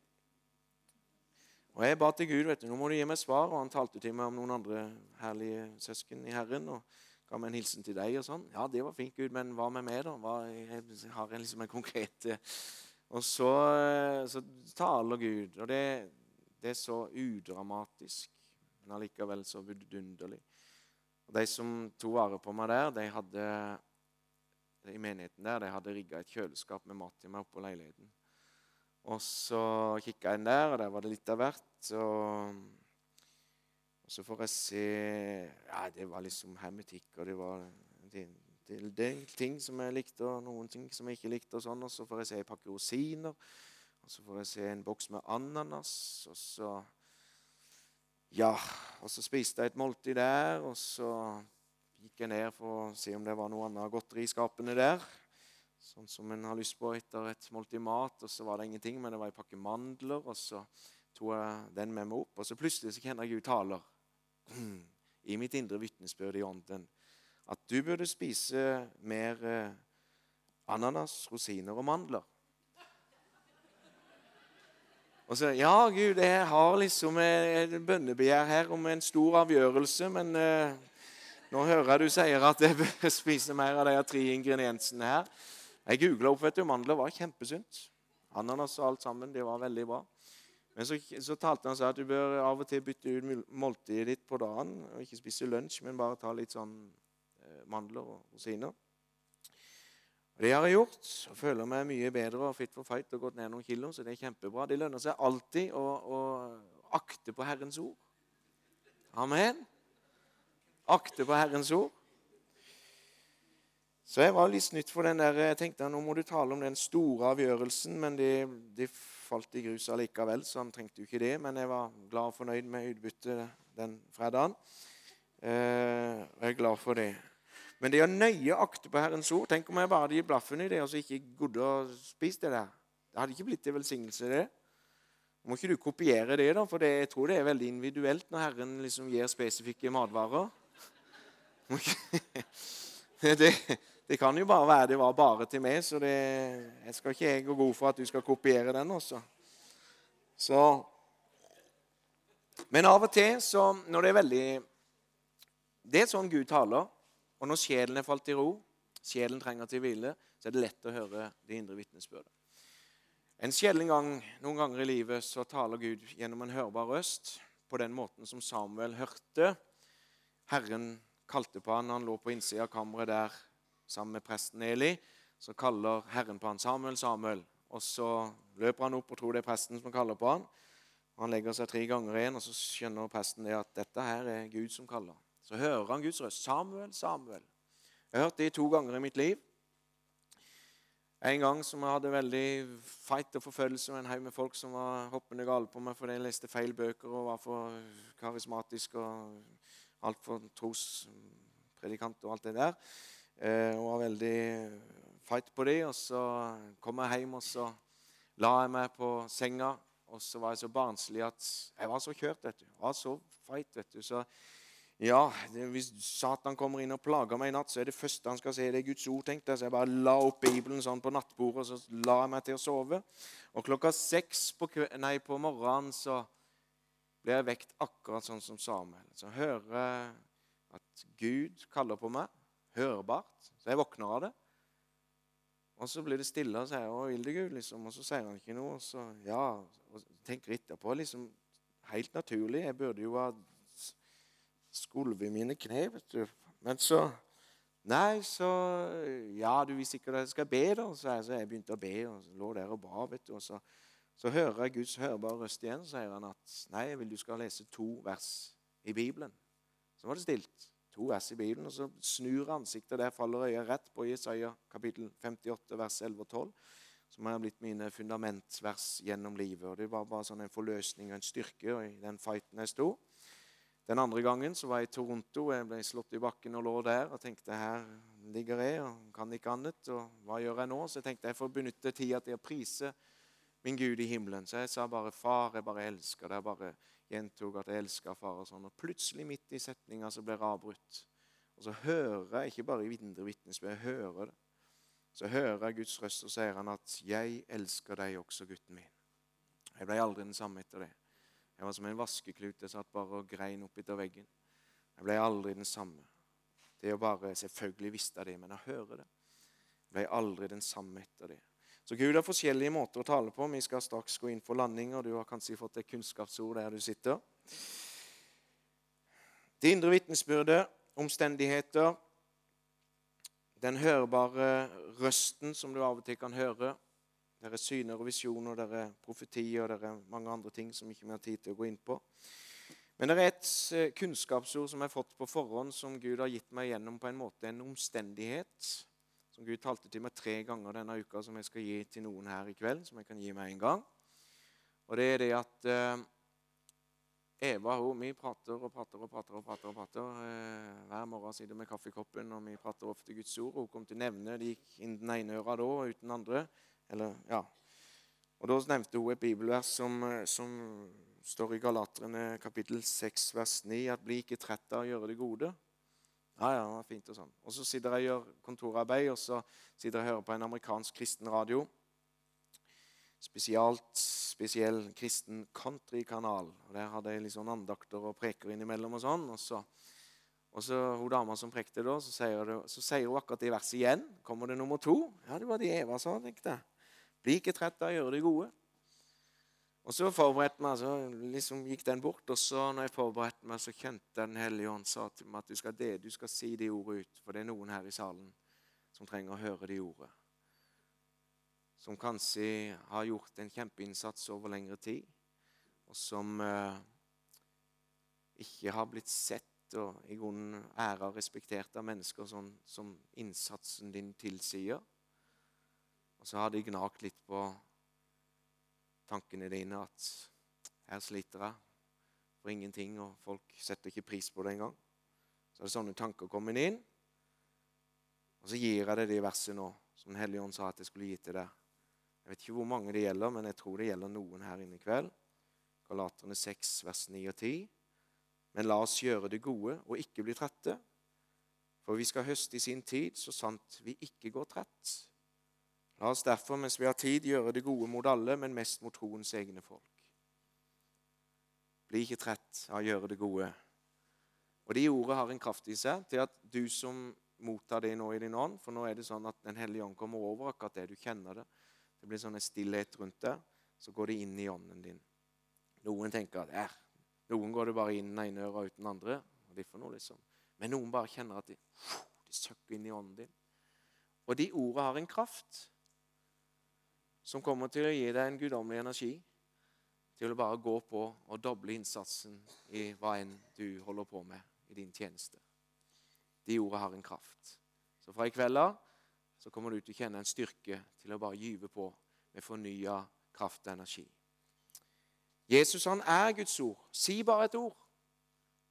[SPEAKER 1] Og Jeg ba til Gud vet du, nå må du gi meg svar, og han talte til meg om noen andre herlige søsken i Herren. og ga meg en hilsen til deg og sånn. Ja, det var fint, Gud, men hva med meg, da? Hva, jeg har liksom en konkret Og så, så taler Gud, og det, det, er så udramatisk, men allikevel så vidunderlig. Og De som tok vare på meg der, de hadde i menigheten der, de hadde rigga et kjøleskap med mat til meg oppå leiligheten. Og så kikka jeg inn der, og der var det litt av hvert. Og, og så får jeg se Ja, det var liksom hermetikk, og det var det, del ting som jeg likte, og noen ting som jeg ikke likte. Og sånn, og så får jeg se en pakke rosiner, og så får jeg se en boks med ananas. Og så Ja, og så spiste jeg et måltid der, og så gikk jeg ned for å se om det var noe annet godteri i skapene der. Sånn som en har lyst på etter et måltid mat, og så var det ingenting, men det var en pakke mandler, og så tok jeg den med meg opp, og så plutselig så kjenner jeg Gud taler i mitt indre vitnesbyrd i ånden at du burde spise mer eh, ananas, rosiner og mandler. Og så Ja, Gud, jeg har liksom et bønnebegjær her om en stor avgjørelse, men eh, nå hører jeg du sier at jeg bør spise mer av de tre ingrediensene her. Jeg googla opp, vet du. Mandler var kjempesunt. Ananas og alt sammen. Det var veldig bra. Men så, så talte han seg at du bør av og til bytte ut måltidet ditt på dagen. og Ikke spise lunsj, men bare ta litt sånn eh, mandler og rosiner. Det har jeg gjort. og Føler meg mye bedre og fit for fight og gått ned noen kilo. Så det er kjempebra. Det lønner seg alltid å, å akte på Herrens ord. Amen. Akte på Herrens ord. Så jeg var litt snytt for den der, jeg tenkte nå må du tale om den store avgjørelsen, men det, de falt i grus allikevel, så han trengte jo ikke det. Men jeg var glad og fornøyd med utbyttet den fredagen. Eh, jeg er glad for det. Men det å nøye akte på Herrens ord Tenk om jeg bare hadde gitt blaffen i det og så ikke gått å spise det der. Det hadde ikke blitt til velsignelse, det. Må ikke du kopiere det, da? For det, jeg tror det er veldig individuelt når Herren liksom gir spesifikke matvarer. det, det kan jo bare være det var bare til meg, så det, jeg skal ikke jeg gå god for at du skal kopiere den også. Så Men av og til, så når det er veldig Det er sånn Gud taler. Og når sjelen er falt i ro, sjelen trenger til hvile, så er det lett å høre det indre vitnesbyrdet. En sjelden gang, noen ganger i livet så taler Gud gjennom en hørbar røst på den måten som Samuel hørte. Herren kalte på han, Han lå på innsida av kammeret der sammen med presten Eli, så kaller Herren på han Samuel, Samuel. Og så løper han opp og tror det er presten som kaller på han. Han legger seg tre ganger igjen, og så skjønner presten det at dette her er Gud som kaller. Så hører han Guds røst. Samuel, Samuel. Jeg har hørt det to ganger i mitt liv. En gang som jeg hadde veldig fight og forfølgelse med en haug med folk som var hoppende gale på meg fordi jeg leste feil bøker og var for karismatisk og altfor trospredikant og alt det der. Eh, og var veldig fight på det. Og så kom jeg hjem, og så la jeg meg på senga. Og så var jeg så barnslig at jeg var så kjørt. vet du. Jeg var så fight, vet du. Så ja, det, hvis Satan kommer inn og plager meg i natt, så er det første han skal se, det er Guds ord. tenkte jeg. Så jeg bare la opp Bibelen sånn på nattbordet, og så la jeg meg til å sove. Og klokka seks på, nei, på morgenen så jeg vekt akkurat sånn som Samuel. Så hører at Gud kaller på meg hørbart. Så jeg våkner av det. Og så blir det stille, og sier 'Å, vil du, Gud?' Liksom. Og så sier han ikke noe. Og så ja, og tenker etterpå liksom Helt naturlig. Jeg burde jo ha skulvet mine kne, vet du. Men så Nei, så Ja, du vil sikkert at jeg skal be, da. Så jeg, så jeg begynte å be, og lå der og ba, vet du. Og så, så hører jeg Guds hørbare røst igjen, sier han at nei, jeg vil du skal lese to vers i Bibelen. Så var det stilt to vers i Bibelen, og så snur ansiktet. Der faller øyet rett på Jesaja kapittel 58, vers 11 og 12, som har blitt mine fundamentvers gjennom livet. Og Det var bare sånn en forløsning og en styrke i den fighten jeg sto. Den andre gangen så var jeg i Toronto. Jeg ble slått i bakken og lå der og tenkte her ligger jeg og kan ikke annet. Og hva gjør jeg nå? Så jeg tenkte jeg får benytte tida til å prise min Gud i himmelen. Så jeg sa bare 'Far, jeg bare elsker deg'. Jeg bare gjentok at jeg elsker far. Og sånn. Og plutselig, midt i setninga, så ble det avbrutt. Og så hører jeg ikke bare i indre vitnesbyrd, jeg hører det. Så hører jeg Guds røst, og sier han at 'Jeg elsker deg også, gutten min'. Jeg ble aldri den samme etter det. Jeg var som en vaskeklut. Jeg satt bare og grein opp etter veggen. Jeg ble aldri den samme. Det å bare, Selvfølgelig visste jeg det, men jeg hører det. Jeg ble aldri den samme etter det. Så Gud har forskjellige måter å tale på. Vi skal straks gå inn for landing, og du har kanskje fått et kunnskapsord der du sitter. Det indre vitnesbyrdet, omstendigheter, den hørbare røsten som du av og til kan høre. Det er syner og visjoner, det er profetier, det er mange andre ting som ikke vi har tid til å gå inn på. Men det er et eh, kunnskapsord som jeg har fått på forhånd, som Gud har gitt meg gjennom på en måte en omstendighet som Gud talte til meg tre ganger denne uka, som jeg skal gi til noen her i kveld. som jeg kan gi meg en gang. Og det er det at eh, Eva hun, vi prater og prater og prater. og prater, og prater. Eh, hver morgen sitter med kaffekoppen, og vi prater ofte Guds ord. Hun kom til å nevne det gikk inn den ene øra da, og uten andre. Eller, ja. Og Da nevnte hun et bibelvers som, eh, som står i Galaterne kapittel 6 vers 9, at 'bli ikke trett av å gjøre det gode'. Ja, ja, det var fint Og sånn. Og så sitter jeg og gjør kontorarbeid, og så sitter jeg og hører på en amerikansk kristen radio. Spesielt spesiell kristen countrykanal. Og Der hadde jeg litt sånn andakter og preker innimellom. Og sånn. Og så, og så hun dama som prekte da, så sier, det, så sier hun akkurat det verset igjen. Kommer det nummer to? Ja, det var det Eva sa, tenkte jeg. Bli ikke trett av å gjøre det gode. Og så forberedte meg, så liksom gikk den bort. Og så når jeg forberedte meg, så kjente Den hellige ånd sa til meg at du skal, det, du skal si de ordene ut. For det er noen her i salen som trenger å høre de ordene. Som kanskje har gjort en kjempeinnsats over lengre tid, og som eh, ikke har blitt sett og i grunnen æra og respektert av mennesker sånn som innsatsen din tilsier. Og så har de gnagt litt på tankene dine at her sliter jeg for ingenting, og folk setter ikke pris på det engang. Så er det sånne tanker kommet inn. Og så gir jeg deg det verset nå, som Den hellige ånd sa at jeg skulle gi til deg. Jeg vet ikke hvor mange det gjelder, men jeg tror det gjelder noen her inne i kveld. Galaterne 6, vers 9 og 10. Men la oss gjøre det gode og ikke bli trette, for vi skal høste i sin tid, så sant vi ikke går trett. La oss derfor, mens vi har tid, gjøre det gode mot alle, men mest mot troens egne folk. Bli ikke trett av å gjøre det gode. Og De ordene har en kraft i seg til at du som mottar det nå i din ånd For nå er det sånn at Den hellige ånd kommer over akkurat det du kjenner det. Det blir sånn en stillhet rundt det. Så går det inn i ånden din. Noen tenker at eh, noen går det bare inn den ene øra uten andre. og de får noe liksom. Men noen bare kjenner at de, de søkker inn i ånden din. Og de ordene har en kraft som kommer til å gi deg en guddommelig energi til å bare gå på og doble innsatsen i hva enn du holder på med i din tjeneste. De ordene har en kraft. Så fra i kveld av så kommer du til å kjenne en styrke til å bare gyve på med fornya kraft og energi. Jesus han er Guds ord. Si bare et ord,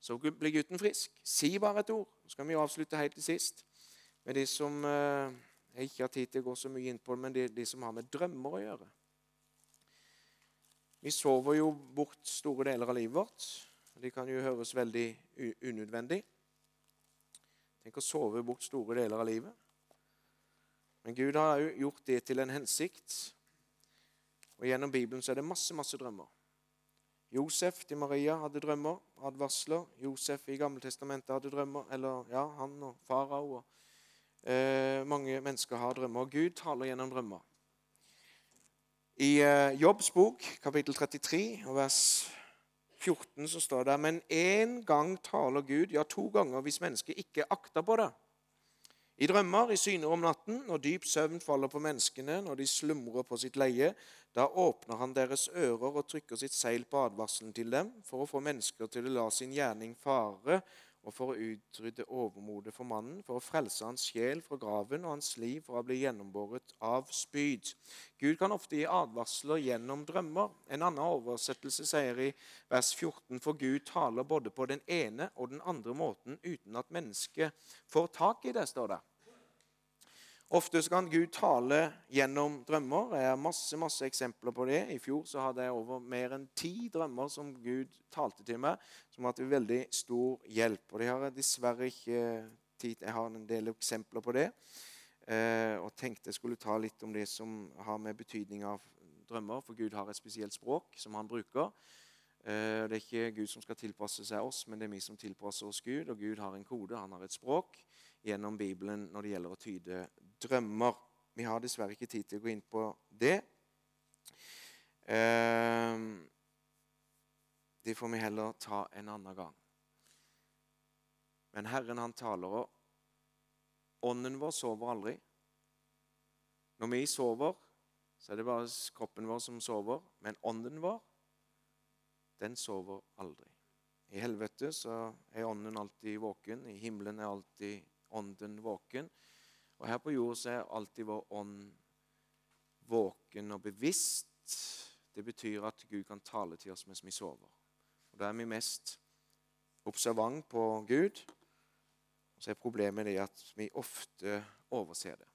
[SPEAKER 1] så blir gutten frisk. Si bare et ord. Så skal vi avslutte helt til sist med de som jeg ikke har tid til å gå så mye inn på det, men det er de som har med drømmer å gjøre. Vi sover jo bort store deler av livet vårt. Det kan jo høres veldig unødvendig. Tenk å sove bort store deler av livet. Men Gud har jo gjort det til en hensikt. Og Gjennom Bibelen så er det masse masse drømmer. Josef til Maria hadde drømmer, advarsler. Josef i Gammeltestamentet hadde drømmer. Eller ja, han og farao. og Eh, mange mennesker har drømmer. og Gud taler gjennom drømmer. I eh, Jobbs bok, kapittel 33, vers 14, så står det Men én gang taler Gud, ja, to ganger hvis mennesket ikke akter på det. I drømmer, i syner om natten, når dyp søvn faller på menneskene, når de slumrer på sitt leie, da åpner han deres ører og trykker sitt seil på advarselen til dem, for å få mennesker til å la sin gjerning fare og for å utrydde overmodet for mannen, for å frelse hans sjel fra graven og hans liv fra å bli gjennombåret av spyd. Gud kan ofte gi advarsler gjennom drømmer. En annen oversettelse sier i vers 14.: For Gud taler både på den ene og den andre måten uten at mennesket får tak i det, står det. Ofte kan Gud tale gjennom drømmer. Jeg har masse masse eksempler på det. I fjor så hadde jeg over mer enn ti drømmer som Gud talte til meg, som har vært veldig stor hjelp. Og det har jeg dessverre ikke tid Jeg har en del eksempler på det. Eh, og tenkte jeg skulle ta litt om det som har med betydning av drømmer. For Gud har et spesielt språk som han bruker. Eh, det er ikke Gud som skal tilpasse seg oss, men det er vi som tilpasser oss Gud. Og Gud har en kode, han har et språk gjennom Bibelen når det gjelder å tyde drømmer. Vi har dessverre ikke tid til å gå inn på det. Ehm, det får vi heller ta en annen gang. Men Herren, han taler, òg. ånden vår sover aldri. Når vi sover, så er det bare kroppen vår som sover, men ånden vår, den sover aldri. I helvete så er ånden alltid våken, i himmelen er alltid ånden våken. Og her på jord så er alltid vår ånd våken og bevisst. Det betyr at Gud kan tale til oss mens vi sover. Og Da er vi mest observant på Gud. Så er problemet det at vi ofte overser det.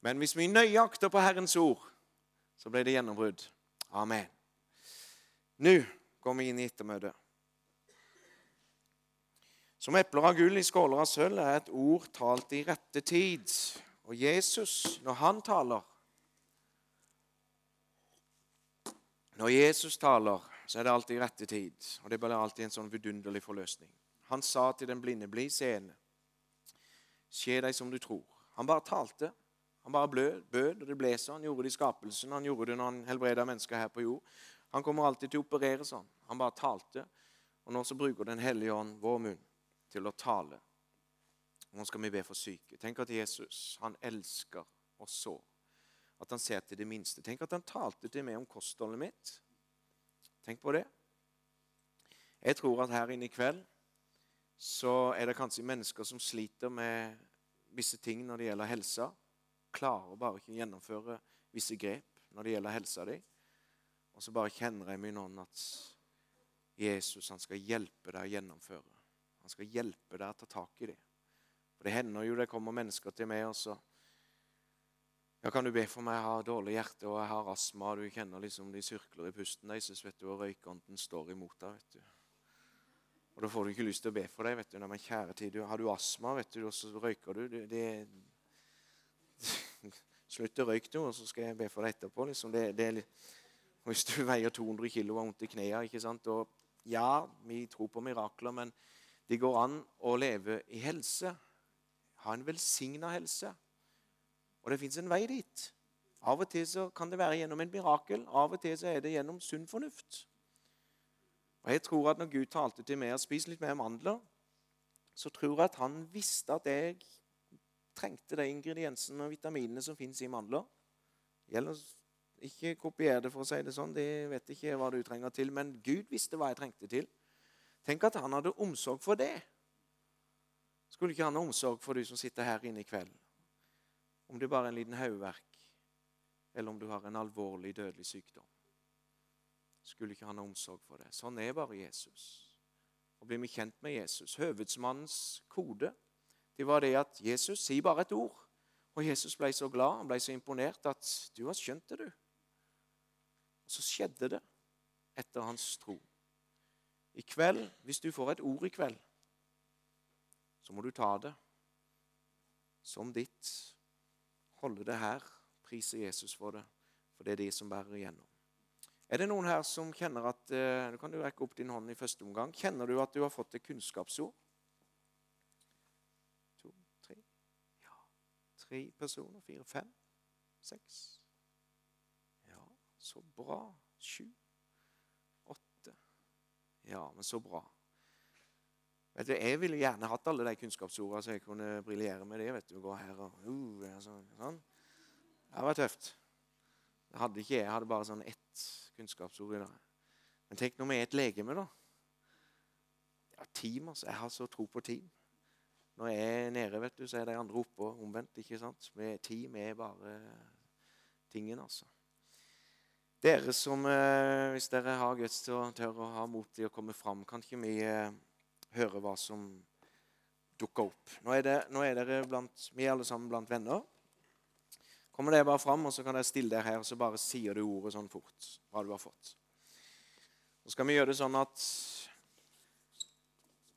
[SPEAKER 1] Men hvis vi nøyakter på Herrens ord, så blir det gjennombrudd. Amen. Nå går vi inn i ettermøtet. Som epler av gull i skåler av sølv er et ord talt i rette tid. Og Jesus, når han taler Når Jesus taler, så er det alltid i rette tid. Og det blir alltid en sånn vidunderlig forløsning. Han sa til den blinde, 'Bli seende. Skje deg som du tror.' Han bare talte. Han bare blød, bød, og det ble sånn. Han gjorde det i skapelsen, han gjorde det når han helbreda mennesker her på jord. Han kommer alltid til å operere sånn. Han bare talte. Og nå så bruker Den hellige ånd vår munn til å tale. Nå skal vi be for syke. Tenk at Jesus, han elsker oss så. At han ser til det minste. Tenk at han talte til meg om kostholdet mitt. Tenk på det. Jeg tror at her inne i kveld så er det kanskje mennesker som sliter med visse ting når det gjelder helsa klarer bare ikke å gjennomføre visse grep når det gjelder helsa di. Og så bare kjenner jeg min ånd at Jesus han skal hjelpe deg å gjennomføre. Han skal hjelpe deg å ta tak i det. For Det hender jo det kommer mennesker til meg og så ja, Kan du be for meg? Jeg har dårlig hjerte og jeg har astma. Du kjenner liksom de sirkler i pusten deres, vet du, og røykånden står imot deg. vet du. Og Da får du ikke lyst til å be for deg. vet du. Nei, men kjære tid, Har du astma, vet du, og så røyker du det, det, Slutt å røyke nå, og så skal jeg be for deg etterpå. Liksom. Det, det litt, hvis du veier 200 kg og har vondt i knærne ikke sant? Og Ja, vi tror på mirakler, men det går an å leve i helse. Ha en velsigna helse. Og det fins en vei dit. Av og til så kan det være gjennom en mirakel. Av og til så er det gjennom sunn fornuft. Og jeg tror at Når Gud talte til meg å spise litt mer mandler, så tror jeg at han visste at jeg trengte de ingrediensene og vitaminene som fins i mandler. Gjelder ikke kopier det, for å si det sånn. Det vet ikke hva du trenger til. Men Gud visste hva jeg trengte til. Tenk at han hadde omsorg for det. Skulle ikke han ha omsorg for du som sitter her inne i kveld? Om det bare er en liten hodeverk, eller om du har en alvorlig, dødelig sykdom. Skulle ikke han ha omsorg for det? Sånn er bare Jesus. Og blir vi kjent med Jesus, høvedsmannens kode det var det at Jesus sier bare et ord. Og Jesus ble så glad han ble så imponert at du har skjønt det, du. Og så skjedde det etter hans tro. I kveld, hvis du får et ord i kveld, så må du ta det som ditt. Holde det her. Prise Jesus for det. For det er de som bærer igjennom. Er det noen her som kjenner at Nå kan du rekke opp din hånd i første omgang. Kjenner du at du har fått et kunnskapsord? To, Tre personer? Fire? Fem? Seks? Ja, så bra. Sju? Ja, men så bra. Vet du, Jeg ville gjerne hatt alle de kunnskapsordene, så jeg kunne briljere med det. vet du, gå her og uh, sånn. Det var tøft. Det hadde ikke jeg. Jeg hadde bare sånn ett kunnskapsord i dag. Men tenk når vi er et legeme, da. Ja, team, altså. Jeg har så tro på team. Når jeg er nede, vet du, så er de andre oppe og omvendt. ikke sant? Med team er bare tingen, altså. Dere som, eh, Hvis dere har guts til å tørre å ha mot til å komme fram, kan ikke vi eh, høre hva som dukker opp? Nå er, det, nå er dere blant, vi er alle sammen blant venner. Kommer dere bare fram, og så kan dere stille dere her, og så bare sier du ordet sånn fort. hva du har fått. Så skal vi gjøre det sånn at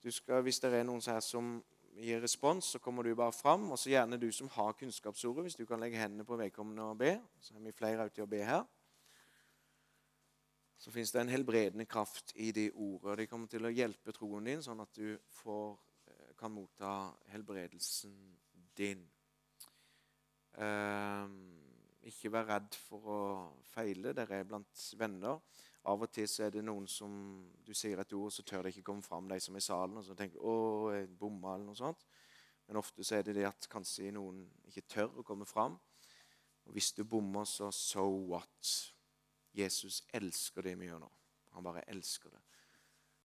[SPEAKER 1] skal, hvis det er noen her som gir respons, så kommer du bare fram. Og så gjerne du som har kunnskapsordet, hvis du kan legge hendene på vedkommende og be. Så er vi flere ute å be her. Så fins det en helbredende kraft i de ordene. De kommer til å hjelpe troen din, sånn at du får, eh, kan motta helbredelsen din. Um, ikke vær redd for å feile. Dere er blant venner. Av og til er det noen som du sier et ord, så tør det ikke komme fram, de som er i salen. Og så tenker du, å, jeg bomma, eller noe sånt. Men ofte så er det det at kanskje noen ikke tør å komme fram. Og hvis du bommer, så so what? Jesus elsker det vi gjør nå. Han bare elsker det.